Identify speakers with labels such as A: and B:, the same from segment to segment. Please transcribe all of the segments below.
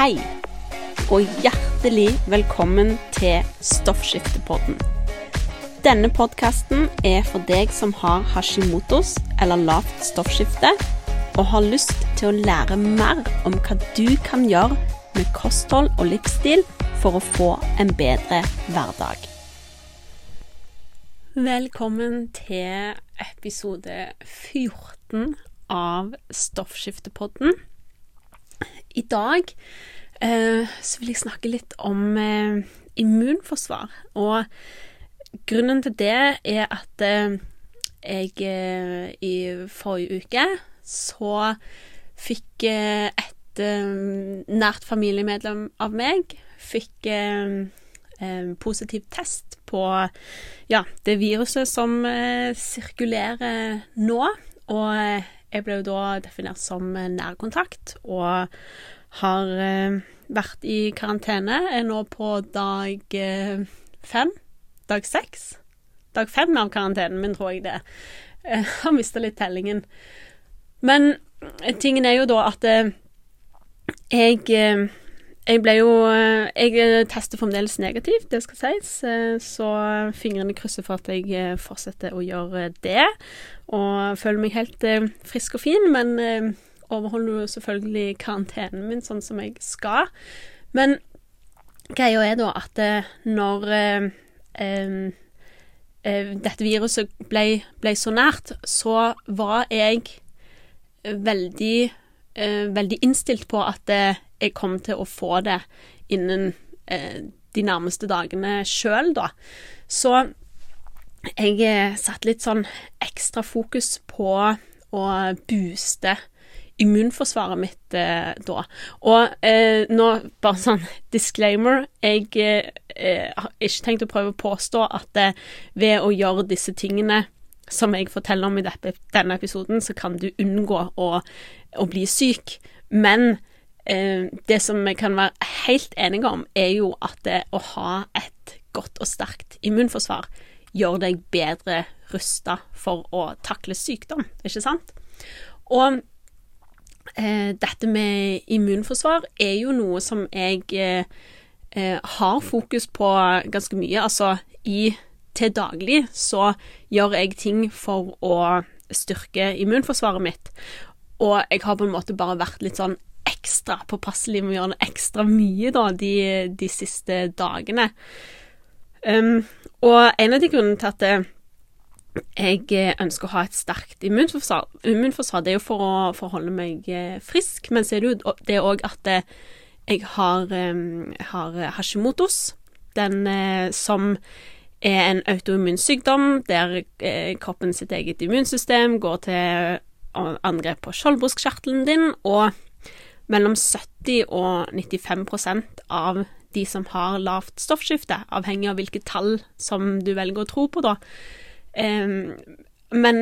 A: Hei, og hjertelig velkommen til Stoffskiftepodden. Denne podkasten er for deg som har hashimotos eller lavt stoffskifte, og har lyst til å lære mer om hva du kan gjøre med kosthold og livsstil for å få en bedre hverdag. Velkommen til episode 14 av Stoffskiftepodden. I dag så vil jeg snakke litt om eh, immunforsvar. Og grunnen til det er at eh, jeg eh, i forrige uke så fikk eh, et eh, nært familiemedlem av meg fikk positiv test på ja, det viruset som sirkulerer nå. Og jeg ble jo da definert som nærkontakt, og har eh, vært i karantene. Er nå på dag eh, fem. Dag seks. Dag fem av karantenen min, tror jeg det. Jeg har mista litt tellingen. Men tingen er jo da at eh, jeg jeg ble jo Jeg tester fremdeles negativt, det skal sies, så fingrene krysser for at jeg fortsetter å gjøre det. Og føler meg helt frisk og fin, men overholder jo selvfølgelig karantenen min sånn som jeg skal. Men greia er da at eh, når eh, eh, eh, dette viruset ble, ble, så nært, så var jeg veldig, eh, veldig innstilt på at eh, jeg kom til å få det innen de nærmeste dagene sjøl, da. Så jeg satte litt sånn ekstra fokus på å booste immunforsvaret mitt eh, da. Og eh, nå, bare sånn disclaimer, jeg eh, har ikke tenkt å prøve å påstå at eh, ved å gjøre disse tingene som jeg forteller om i dette, denne episoden, så kan du unngå å, å bli syk. Men eh, det som vi kan være helt enige om, er jo at det å ha et godt og sterkt immunforsvar gjør deg bedre rusta for å takle sykdom, ikke sant? Og eh, dette med immunforsvar er jo noe som jeg eh, eh, har fokus på ganske mye. Altså i til daglig så gjør jeg ting for å styrke immunforsvaret mitt. Og jeg har på en måte bare vært litt sånn ekstra påpasselig med å gjøre det ekstra mye da, de, de siste dagene. Um, og en av de grunnene til at det, jeg eh, ønsker å ha et sterkt immunforsvar. Immunforsvar det er jo for å, for holde meg eh, frisk, men så er det jo det òg at eh, jeg har, har Hashimotos, den som er en autoimmun sykdom der kroppen sitt eget immunsystem går til angrep på skjoldbruskkjertelen din, og mellom 70 og 95% av de som har lavt stoffskifte, avhengig av hvilke tall som du velger å tro på, da, men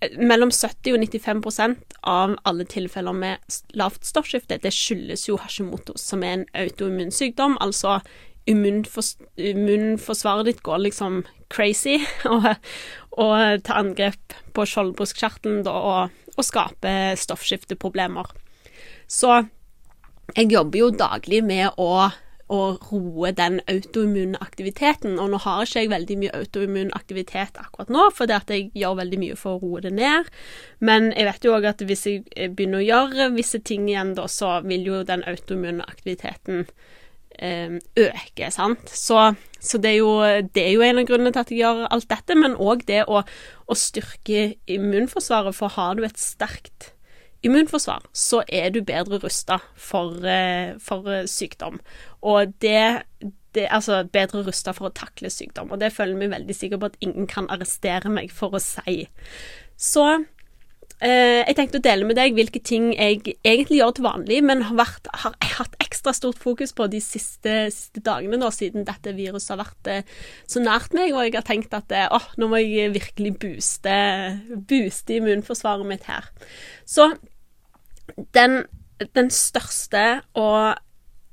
A: eh, mellom 70 og 95% av alle tilfeller med lavt stoffskifte, det skyldes jo Hashimoto, som er en autoimmun sykdom. Altså immunfors immunforsvaret ditt går liksom crazy og, og tar angrep på skjoldbruskkjertelen og, og skaper stoffskifteproblemer. Så jeg jobber jo daglig med å å roe den autoimmune aktiviteten. Og nå har ikke jeg veldig mye autoimmun aktivitet akkurat nå, fordi at jeg gjør veldig mye for å roe det ned. Men jeg vet jo òg at hvis jeg begynner å gjøre visse ting igjen, da, så vil jo den autoimmune aktiviteten eh, øke, sant. Så, så det, er jo, det, er jo, en av grunnene til at jeg gjør alt dette, men òg det å, å styrke immunforsvaret. For har du et sterkt immunforsvar, så er du bedre rusta for, eh, for, eh, sykdom. Og det, det Altså bedre rusta for å takle sykdom. Og det føler vi veldig sikker på at ingen kan arrestere meg for å si. Så eh, jeg tenkte å dele med deg hvilke ting jeg egentlig gjør til vanlig, men har, vært, har hatt ekstra stort fokus på de siste, siste dagene nå, siden dette viruset har vært eh, så nært meg, og jeg har tenkt at eh, åh, nå må jeg virkelig booste, booste immunforsvaret mitt her. Så den, den største og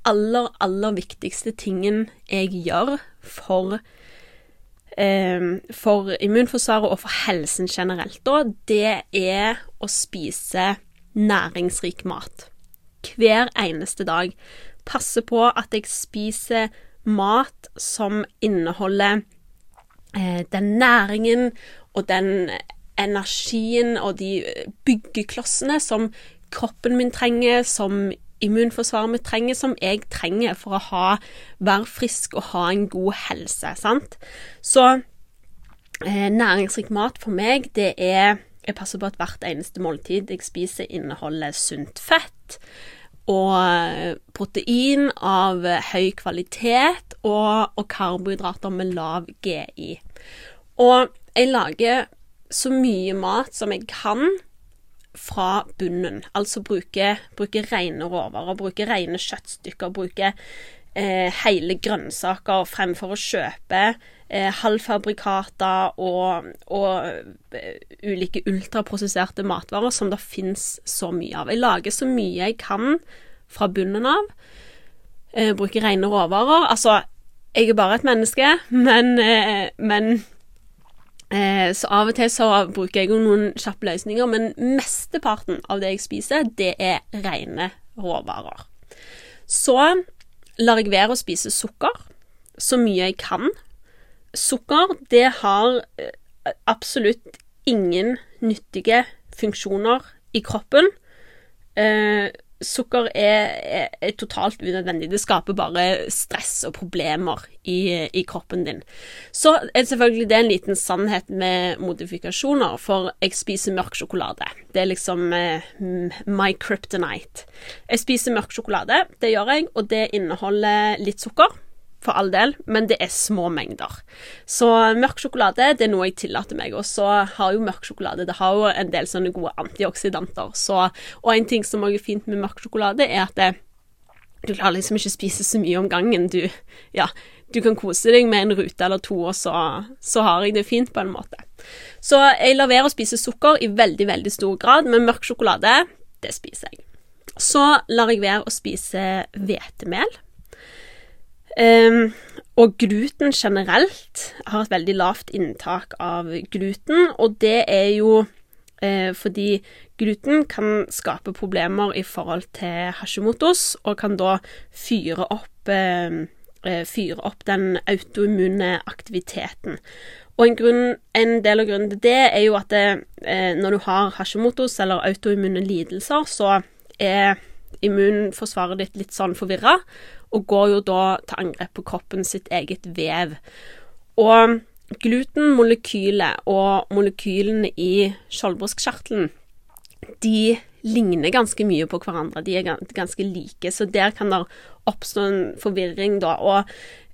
A: aller, aller viktigste tingen jeg gjør for eh, for immunforsvaret og for helsen generelt, da, det er å spise næringsrik mat. hver eneste dag. Passe på at jeg spiser mat som inneholder eh, den næringen og den energien og de byggeklossene som kroppen min trenger, som immunforsvaret mitt trenger, som jeg trenger for å ha, være frisk og ha en god helse. sant? Så eh, næringsrik mat for meg, det er Jeg passer på at hvert eneste måltid jeg spiser, inneholder sunt fett og eh, protein av høy kvalitet og, og karbohydrater med lav GI. Og jeg lager så mye mat som jeg kan fra bunnen. Altså bruke, bruke rene råvarer, bruke rene kjøttstykker, bruke eh, hele grønnsaker fremfor å kjøpe eh, halvfabrikater og, og uh, ulike ultraprosesserte matvarer som det fins så mye av. Jeg lager så mye jeg kan fra bunnen av. Eh, bruker rene råvarer. Altså, jeg er bare et menneske, men, eh, men Eh, så av og til så bruker jeg jo noen kjappe løsninger, men mesteparten av det jeg spiser, det er rene råvarer. Så lar jeg være å spise sukker så mye jeg kan. Sukker, det har eh, absolutt ingen nyttige funksjoner i kroppen. Eh, sukker er, er, er, totalt unødvendig. Det skaper bare stress og problemer i, i, kroppen din. Så er selvfølgelig det en liten sannhet med modifikasjoner, for jeg spiser mørk sjokolade. Det er liksom eh, my kryptonite. Jeg spiser mørk sjokolade, det gjør jeg, og det inneholder litt sukker for all del, men det er små mengder. Så mørk sjokolade det er noe jeg tillater meg. Og så har jo mørk sjokolade det har jo en del sånne gode antioksidanter. Og en ting som også er fint med mørk sjokolade, er at det, du klarer liksom ikke spise så mye om gangen. Du, ja, du kan kose deg med en rute eller to, og så, så har jeg det fint på en måte. Så jeg lar være å spise sukker i veldig, veldig stor grad, men mørk sjokolade, det spiser jeg. Så lar jeg være å spise hvetemel. Um, og gluten generelt har et veldig lavt inntak av gluten, og det er jo eh, fordi gluten kan skape problemer i forhold til Hashimotos, og kan da fyre opp, eh, eh, fyre opp den autoimmune aktiviteten. Og en, grunn, en, del av grunnen til det er jo at det, eh, når du har Hashimotos eller autoimmune lidelser, så er immunforsvaret ditt litt sånn forvirra, og går jo da til angrep på kroppen sitt eget vev. Og glutenmolekylet og molekylene i skjoldbruskkjertelen, de ligner ganske mye på hverandre. De er ganske like, så der kan det oppstå en forvirring, da. Og,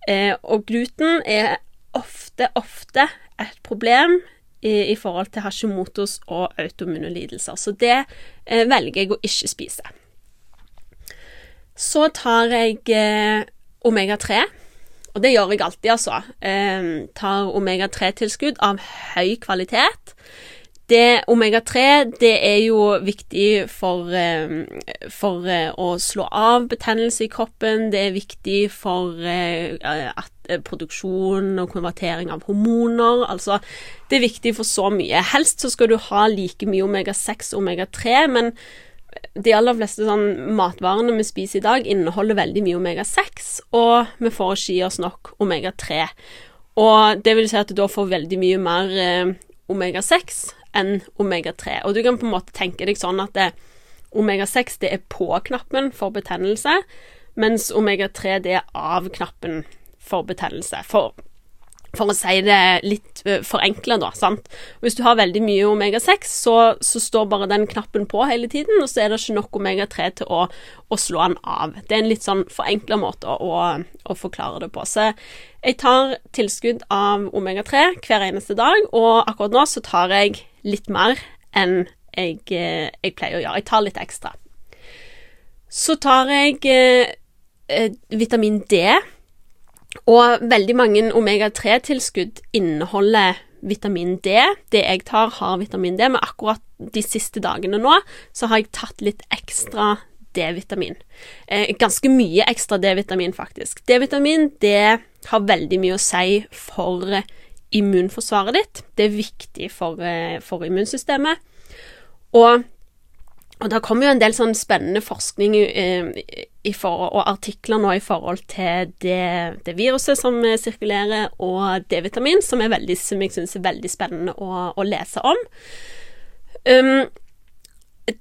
A: eh, og gluten er ofte, ofte et problem i, i forhold til Hashimotos og autoimmune lidelser. Så det eh, velger jeg å ikke spise. Så tar jeg eh, omega-3. Og det gjør jeg alltid, altså. Eh, tar omega-3-tilskudd av høy kvalitet. Det Omega-3 det er jo viktig for, eh, for eh, å slå av betennelse i kroppen. Det er viktig for at, produksjon og konvertering av hormoner. Altså, det er viktig for så mye. Helst så skal du ha like mye omega-6 og omega-3, men de aller fleste sånn matvarene vi spiser i dag, inneholder veldig mye omega-6, og vi får ikke i oss nok omega-3. Og det vil si at du da får veldig mye mer eh, omega-6 enn omega-3. Og du kan på en måte tenke deg sånn at omega-6 det er på-knappen for betennelse, mens omega-3 det er av-knappen for betennelse. For for å si det litt forenkla, da. sant? Hvis du har veldig mye omega-6, så, så, står bare den knappen på hele tiden, og så er det ikke nok omega-3 til å, å, slå den av. Det er en litt sånn forenkla måte å, å, forklare det på. Så jeg tar tilskudd av omega-3 hver eneste dag, og akkurat nå så tar jeg litt mer enn jeg, jeg pleier å gjøre. Jeg tar litt ekstra. Så tar jeg eh vitamin D og veldig mange omega-3-tilskudd inneholder vitamin D. Det jeg tar, har vitamin D, men akkurat de siste dagene nå så har jeg tatt litt ekstra D-vitamin. Eh, ganske mye ekstra D-vitamin, faktisk. D-vitamin det har veldig mye å si for immunforsvaret ditt. Det er viktig for, eh, for immunsystemet. Og og det kommer jo en del sånn spennende forskning eh, for, og artikler nå i forhold til det, det viruset som sirkulerer, og D-vitamin, som, som jeg syns er veldig spennende å, å lese om. Um,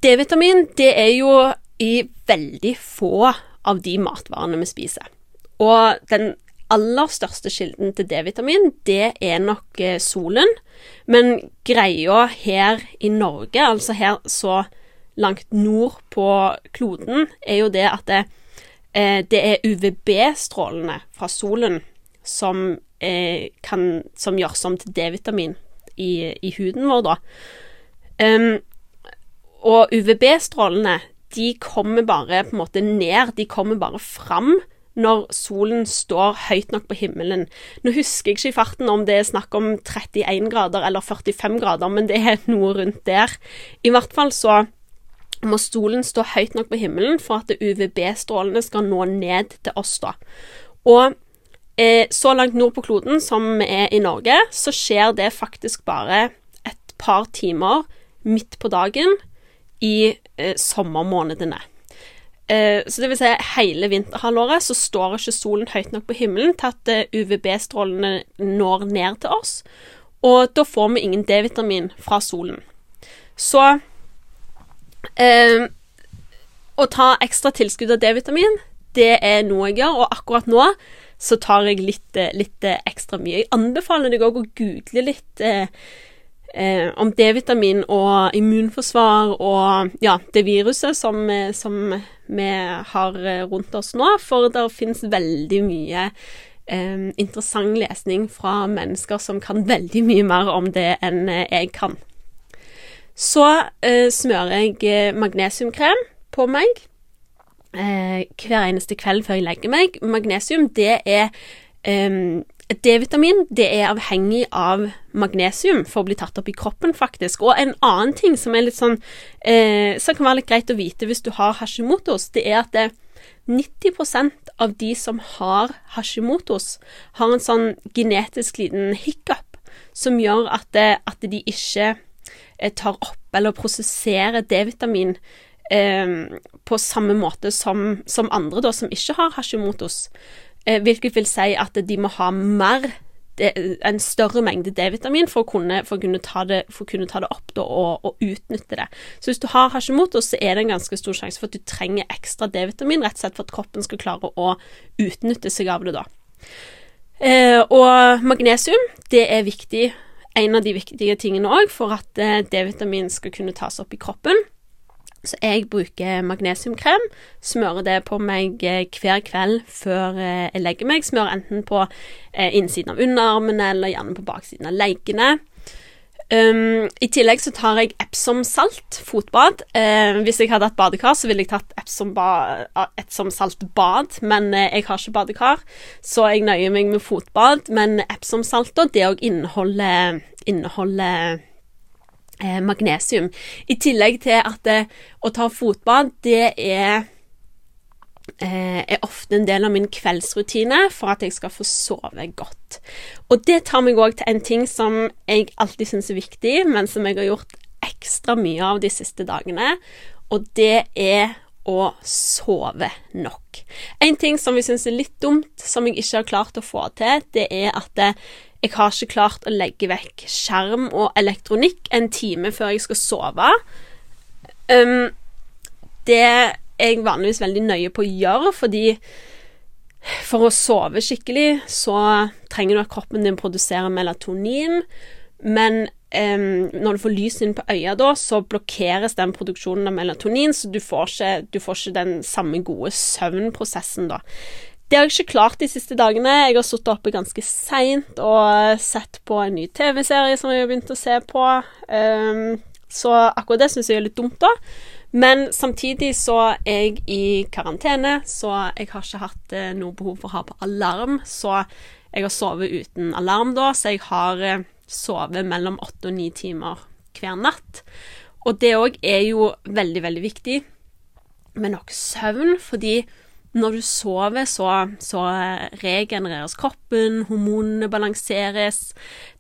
A: D-vitamin, det er jo i veldig få av de matvarene vi spiser. Og den aller største kilden til D-vitamin, det er nok eh, solen. Men greia her i Norge, altså her så langt nord på kloden, er jo det at det, eh, det er UVB-strålene fra solen som, eh, kan, som gjøres om til D-vitamin i, i, huden vår, da. Um, og UVB-strålene, de kommer bare på en måte ned, de kommer bare fram når solen står høyt nok på himmelen. Nå husker jeg ikke i farten om det er snakk om 31 grader eller 45 grader, men det er noe rundt der. I hvert fall så må stolen stå høyt nok på himmelen for at UVB-strålene skal nå ned til oss, da. Og eh, så langt nord på kloden som vi er i Norge, så skjer det faktisk bare et par timer midt på dagen i eh, sommermånedene. Eh, så det vil si hele vinterhalvåret så står ikke solen høyt nok på himmelen til at eh, UVB-strålene når ned til oss, og da får vi ingen D-vitamin fra solen. Så Eh, å ta ekstra tilskudd av D-vitamin, det er noe jeg gjør, og akkurat nå så tar jeg litt, eh, litt eh, ekstra mye. Jeg anbefaler deg òg å google litt eh, eh, om D-vitamin og immunforsvar og ja, det viruset som, eh, som, vi har rundt oss nå, for det finnes veldig mye interessant lesning fra mennesker som kan veldig mye mer om det enn jeg kan. Så eh, smører jeg eh, magnesiumkrem på meg eh, hver eneste kveld før jeg legger meg. Magnesium, det er eh, D-vitamin det er avhengig av magnesium for å bli tatt opp i kroppen, faktisk. Og en annen ting som sånn eh, som kan være litt greit å vite hvis du har Hashimotos, det er at det, 90% av de som har Hashimotos, har en sånn genetisk liten hiccup som gjør at, det, at de ikke Eh, tar opp eller prosesserer D-vitamin eh, på samme måte som, som andre da, som ikke har Hashimotos. Eh, hvilket vil si at de må ha mer en større mengde D-vitamin for, for, for, å kunne ta det opp da, og, og, utnytte det. Så hvis du har Hashimoto, så er det en ganske stor sjanse for at du trenger ekstra D-vitamin, rett og slett for at kroppen skal klare å utnytte seg av det da. Eh, og magnesium, det er viktig en av de viktige tingene òg for at eh, D-vitamin skal kunne tas opp i kroppen. Så jeg bruker magnesiumkrem, smører det på meg eh, hver kveld før eh, jeg legger meg. Smører enten på innsiden av underarmene eller gjerne på baksiden av leggene. Um, I tillegg så tar jeg Epsom-salt fotbad. Uh, hvis jeg hadde hatt badekar, så ville jeg tatt Epsom-salt-bad, men uh, jeg har ikke badekar, så jeg nøyer meg med fotbad. Men Epsom-salt, det òg inneholder, inneholder uh, magnesium. I tillegg til at å ta fotbad, det er Eh, er ofte en del av min kveldsrutine for at jeg skal få sove godt. Og det tar meg òg til en ting som jeg alltid syns er viktig, men som jeg har gjort ekstra mye av de siste dagene, og det er å sove nok. En ting som vi syns er litt dumt, som jeg ikke har klart å få til, det er at jeg har ikke klart å legge vekk skjerm og elektronikk en time før jeg skal sove. Um, det jeg vanligvis veldig nøye på å gjøre, fordi for å sove skikkelig så trenger du at kroppen din produserer melatonin, men um, når du får lys inn på øya da, så blokkeres den produksjonen av melatonin, så du får ikke, du får ikke den samme gode søvnprosessen, da. Det har jeg ikke klart de siste dagene. Jeg har sittet oppe ganske seint og sett på en ny TV-serie som jeg har begynt å se på. Um, så akkurat det syns jeg er litt dumt, da. Men samtidig så er jeg i karantene, så jeg har ikke hatt eh, noe behov for å ha på alarm. Så jeg har sovet uten alarm da, så jeg har eh, sovet mellom åtte og ni timer hver natt. Og det òg er jo veldig, veldig viktig med nok søvn, fordi når du sover, så, så, regenereres kroppen, hormonene balanseres.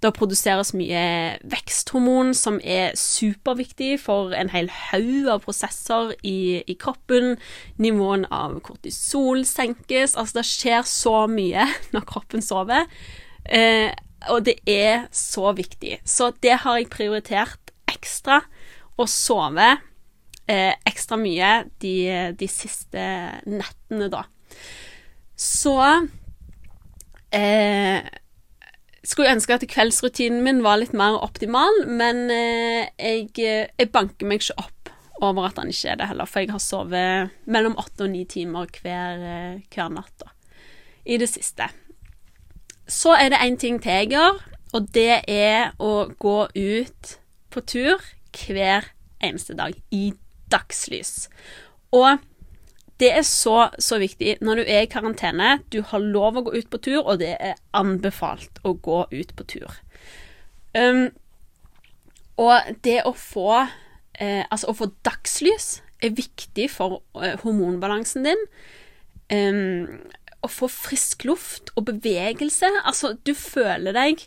A: Det produseres mye veksthormon som er superviktig for en hel haug av prosesser i, i, kroppen. Nivåen av kortisol senkes. Altså, det skjer så mye når kroppen sover. Eh, og det er så viktig. Så det har jeg prioritert ekstra. Å sove eh, ekstra mye de, de, siste nettene, da. Så eh, skulle ønske at kveldsrutinen min var litt mer optimal, men eh, jeg, jeg, banker meg ikke opp over at han ikke er det heller, for jeg har sovet mellom åtte og ni timer hver, eh, hver natt da, i det siste. Så er det én ting til jeg gjør, og det er å gå ut på tur hver eneste dag i dagslys. Og det er så, så viktig når du er i karantene. Du har lov å gå ut på tur, og det er anbefalt å gå ut på tur. Um, og det å få eh, Altså, å få dagslys er viktig for eh, hormonbalansen din. Um, å få frisk luft og bevegelse. Altså, du føler deg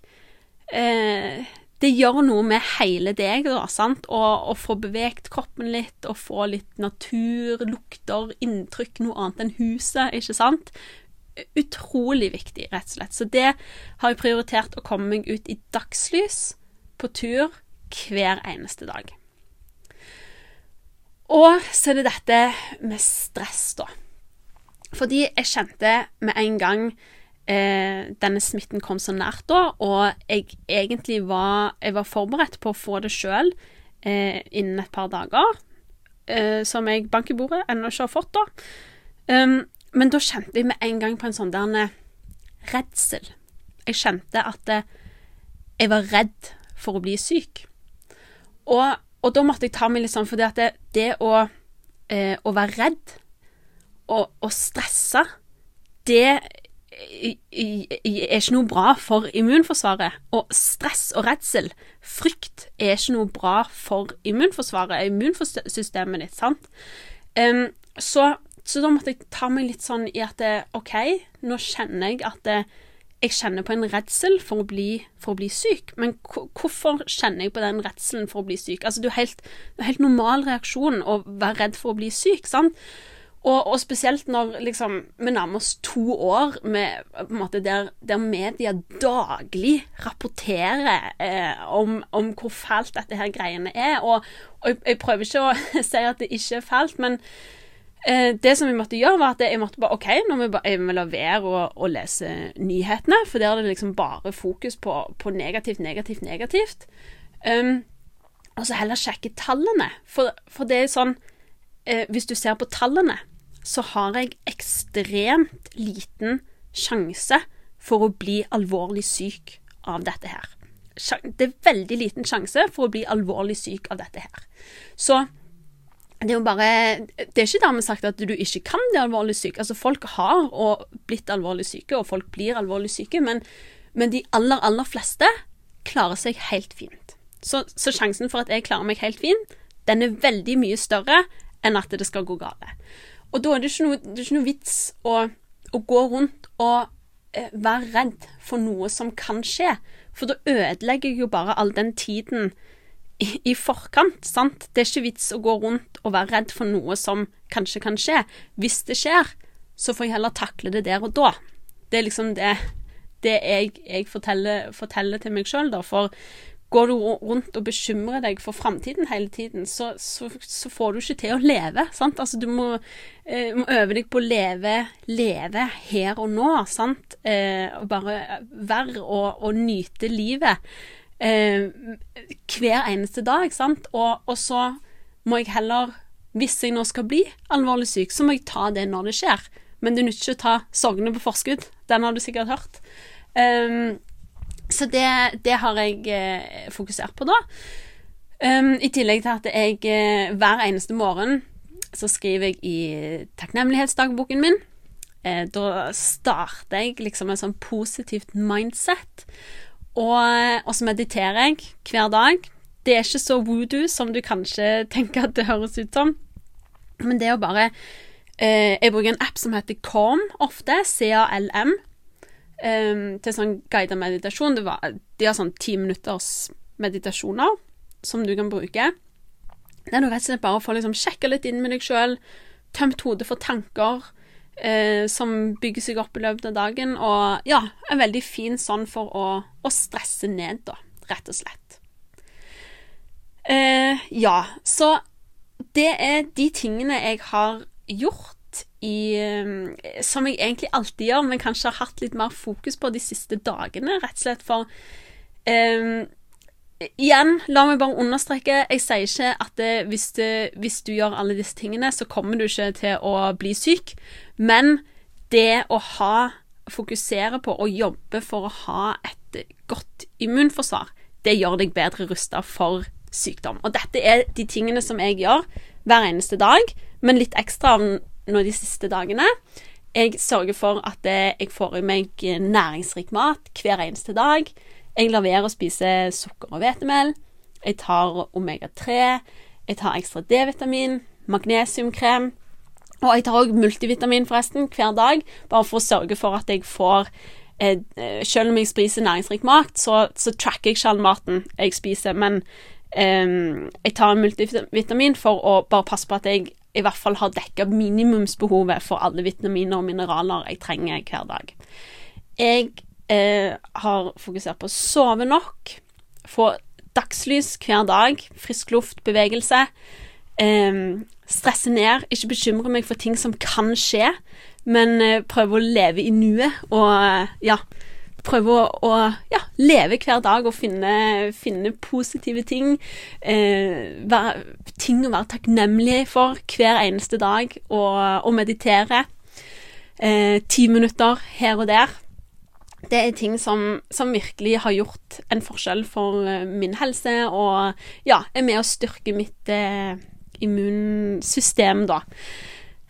A: eh, det gjør noe med hele deg, da, sant? Å få beveget kroppen litt, og få litt natur, lukter, inntrykk, noe annet enn huset, ikke sant? Utrolig viktig, rett og slett. Så det har jeg prioritert å komme meg ut i dagslys på tur hver eneste dag. Og så er det dette med stress, da. Fordi jeg kjente med en gang eh, denne smitten kom så nært da, og jeg egentlig var, jeg var forberedt på å få det sjøl eh, innen et par dager, eh, som jeg bank i bordet ennå ikke har fått, da. Um, men da kjente jeg med en gang på en sånn der redsel. Jeg kjente at eh, jeg var redd for å bli syk. Og, og da måtte jeg ta meg litt sånn, at det, det å, eh, å være redd og, og stresse, det er ikke noe bra for immunforsvaret. Og stress og redsel, frykt, er ikke noe bra for immunforsvaret, immunsystemet ditt, sant. Um, så, så, da måtte jeg ta meg litt sånn i at OK, nå kjenner jeg at det, jeg kjenner på en redsel for for å bli syk. Men hvorfor kjenner jeg på den redselen for å bli syk? Altså, det er jo helt, helt normal reaksjon å være redd for å bli syk, sant. Og, og, spesielt når liksom, vi nærmer oss to år med, måte, der, der, media daglig rapporterer eh, om, om, hvor fælt dette her greiene er. Og, og jeg, prøver ikke å si at det ikke er fælt, men eh, det som vi måtte gjøre, var at jeg måtte bare OK, nå må vi la være å, lese nyhetene, for der er det liksom bare fokus på, på negativt, negativt, negativt. Um, og så heller sjekke tallene. For, for det er sånn eh, Hvis du ser på tallene så har jeg ekstremt liten sjanse for å bli alvorlig syk av dette her. Det er veldig liten sjanse for å bli alvorlig syk av dette her. Så det er jo bare Det er ikke dermed sagt at du ikke kan bli alvorlig syk. Altså, folk har blitt alvorlig syke, og folk blir alvorlig syke, men, men de aller, aller fleste klarer seg helt fint. Så, så sjansen for at jeg klarer meg helt fint, den er veldig mye større enn at det skal gå galt. Og da er det ikke noe, det ikke noe vits å, å, gå rundt og eh, være redd for noe som kan skje. For da ødelegger jeg jo bare all den tiden i, i, forkant, sant. Det er ikke vits å gå rundt og være redd for noe som kanskje kan skje. Hvis det skjer, så får jeg heller takle det der og da. Det er liksom det, det jeg, jeg forteller, forteller, til meg sjøl, da. For Går du rundt og bekymrer deg for framtiden hele tiden, så, så, så, får du ikke til å leve. sant? Altså, du må, eh, må, øve deg på å leve, leve her og nå, sant? Eh, og bare være og, og nyte livet eh, hver eneste dag, sant? Og, og, så må jeg heller, hvis jeg nå skal bli alvorlig syk, så må jeg ta det når det skjer. Men det nytter ikke å ta sorgene på forskudd. Den har du sikkert hørt. Um, så det, det har jeg eh, fokusert på da. Um, I tillegg til at jeg eh, hver eneste morgen så skriver jeg i takknemlighetsdagboken min. Eh, da starter jeg liksom med sånn positivt mindset. Og, og så mediterer jeg hver dag. Det er ikke så voodoo som du kanskje tenker at det høres ut som. Men det å bare Eh, jeg bruker en app som heter Calm ofte, C-A-L-M, eh, til sånn guidet meditasjon. Var, de har sånn ti minutters meditasjoner som du kan bruke. Det er noe rett og slett bare å få liksom sjekka litt inn med deg sjøl, tømt hodet for tanker eh, som bygger seg opp i løpet av dagen. Og ja, en veldig fin sånn for å, å stresse ned, da, rett og slett. Eh, ja, så det er de tingene jeg har gjort i eh, Som jeg egentlig alltid gjør, men kanskje har hatt litt mer fokus på de siste dagene, rett og slett for um, Igjen, la meg bare understreke, jeg sier ikke at det, hvis, du, hvis, du gjør alle disse tingene, så kommer du ikke til å bli syk, men det å ha Fokusere på og jobbe for å ha et godt immunforsvar, det gjør deg bedre rusta for sykdom. Og dette er de tingene som jeg gjør hver eneste dag, men litt ekstra nå de siste dagene. Jeg sørger for at jeg får i meg næringsrik mat hver eneste dag. Jeg lar være å spise sukker og hvetemel. Jeg tar omega-3. Jeg tar ekstra D-vitamin, magnesiumkrem. Og jeg tar òg multivitamin, forresten, hver dag, bare for å sørge for at jeg får eh, Selv om jeg spiser næringsrik mat, så, så, tracker jeg all maten jeg spiser, men eh, jeg tar multivitamin for å bare passe på at jeg i hvert fall har dekka minimumsbehovet for alle vitaminer og mineraler jeg trenger hver dag. Jeg eh, har fokusert på å sove nok, få dagslys hver dag, frisk luft, bevegelse. Eh, stresse ned, ikke bekymre meg for ting som kan skje, men eh, prøve å leve i nuet og ja, prøve å, å ja, leve hver dag og finne, finne positive ting. Eh, være, ting å være takknemlig for hver eneste dag, og, og meditere. Eh, ti minutter her og der det er ting som, som, virkelig har gjort en forskjell for uh, min helse, og ja, er med å styrke mitt eh, immunsystem, da.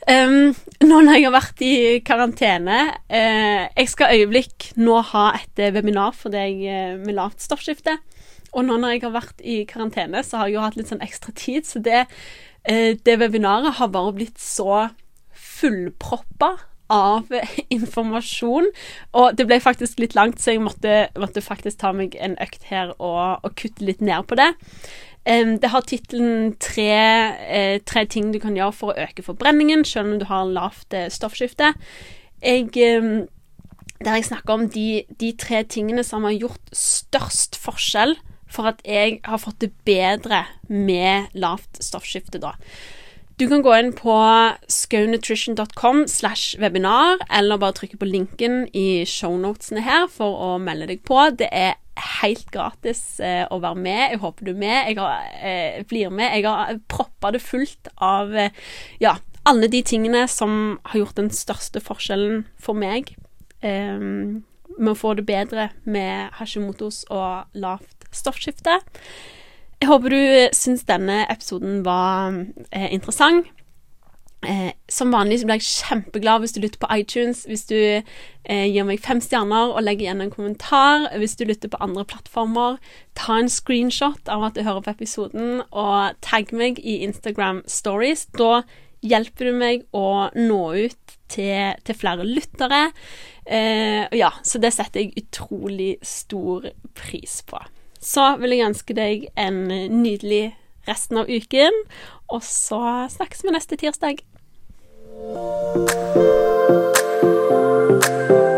A: Um, nå når jeg har vært i karantene uh, Jeg skal øyeblikk nå ha et webinar for deg med lavt stoffskifte. Og nå når jeg har vært i karantene, så har jeg jo hatt litt sånn ekstra tid, så det, det webinaret har bare blitt så fullproppa av informasjon. Og det ble faktisk litt langt, så jeg måtte, måtte faktisk ta meg en økt her og, og kutte litt ned på det. Det har tittelen tre, eh, tre, ting du kan gjøre for å øke forbrenningen, selv om du har lavt eh, stoffskifte'. Jeg, der jeg snakker om de, de, tre tingene som har gjort størst forskjell for at jeg har fått det bedre med lavt stoffskifte, da. Du kan gå inn på skownutrition.com slash webinar, eller bare trykke på linken i shownotene her for å melde deg på. Det er helt gratis eh, å være med. Jeg håper du er med. Jeg har, eh, blir med. Jeg har proppa det fullt av eh, ja, alle de tingene som har gjort den største forskjellen for meg eh, med å få det bedre med Hashimotos og lavt stoffskifte. Jeg håper du syns denne episoden var eh, interessant. Eh, som vanlig så blir jeg kjempeglad hvis du lytter på iTunes, hvis du eh, gir meg fem stjerner og legger igjen en kommentar. Hvis du lytter på andre plattformer, ta en screenshot av at du hører på episoden, og tagg meg i Instagram Stories. Da hjelper du meg å nå ut til, til flere lyttere. Eh, ja, så det setter jeg utrolig stor pris på så vil jeg ønske deg en nydelig resten av uken, og så snakkes vi neste tirsdag. Thank you.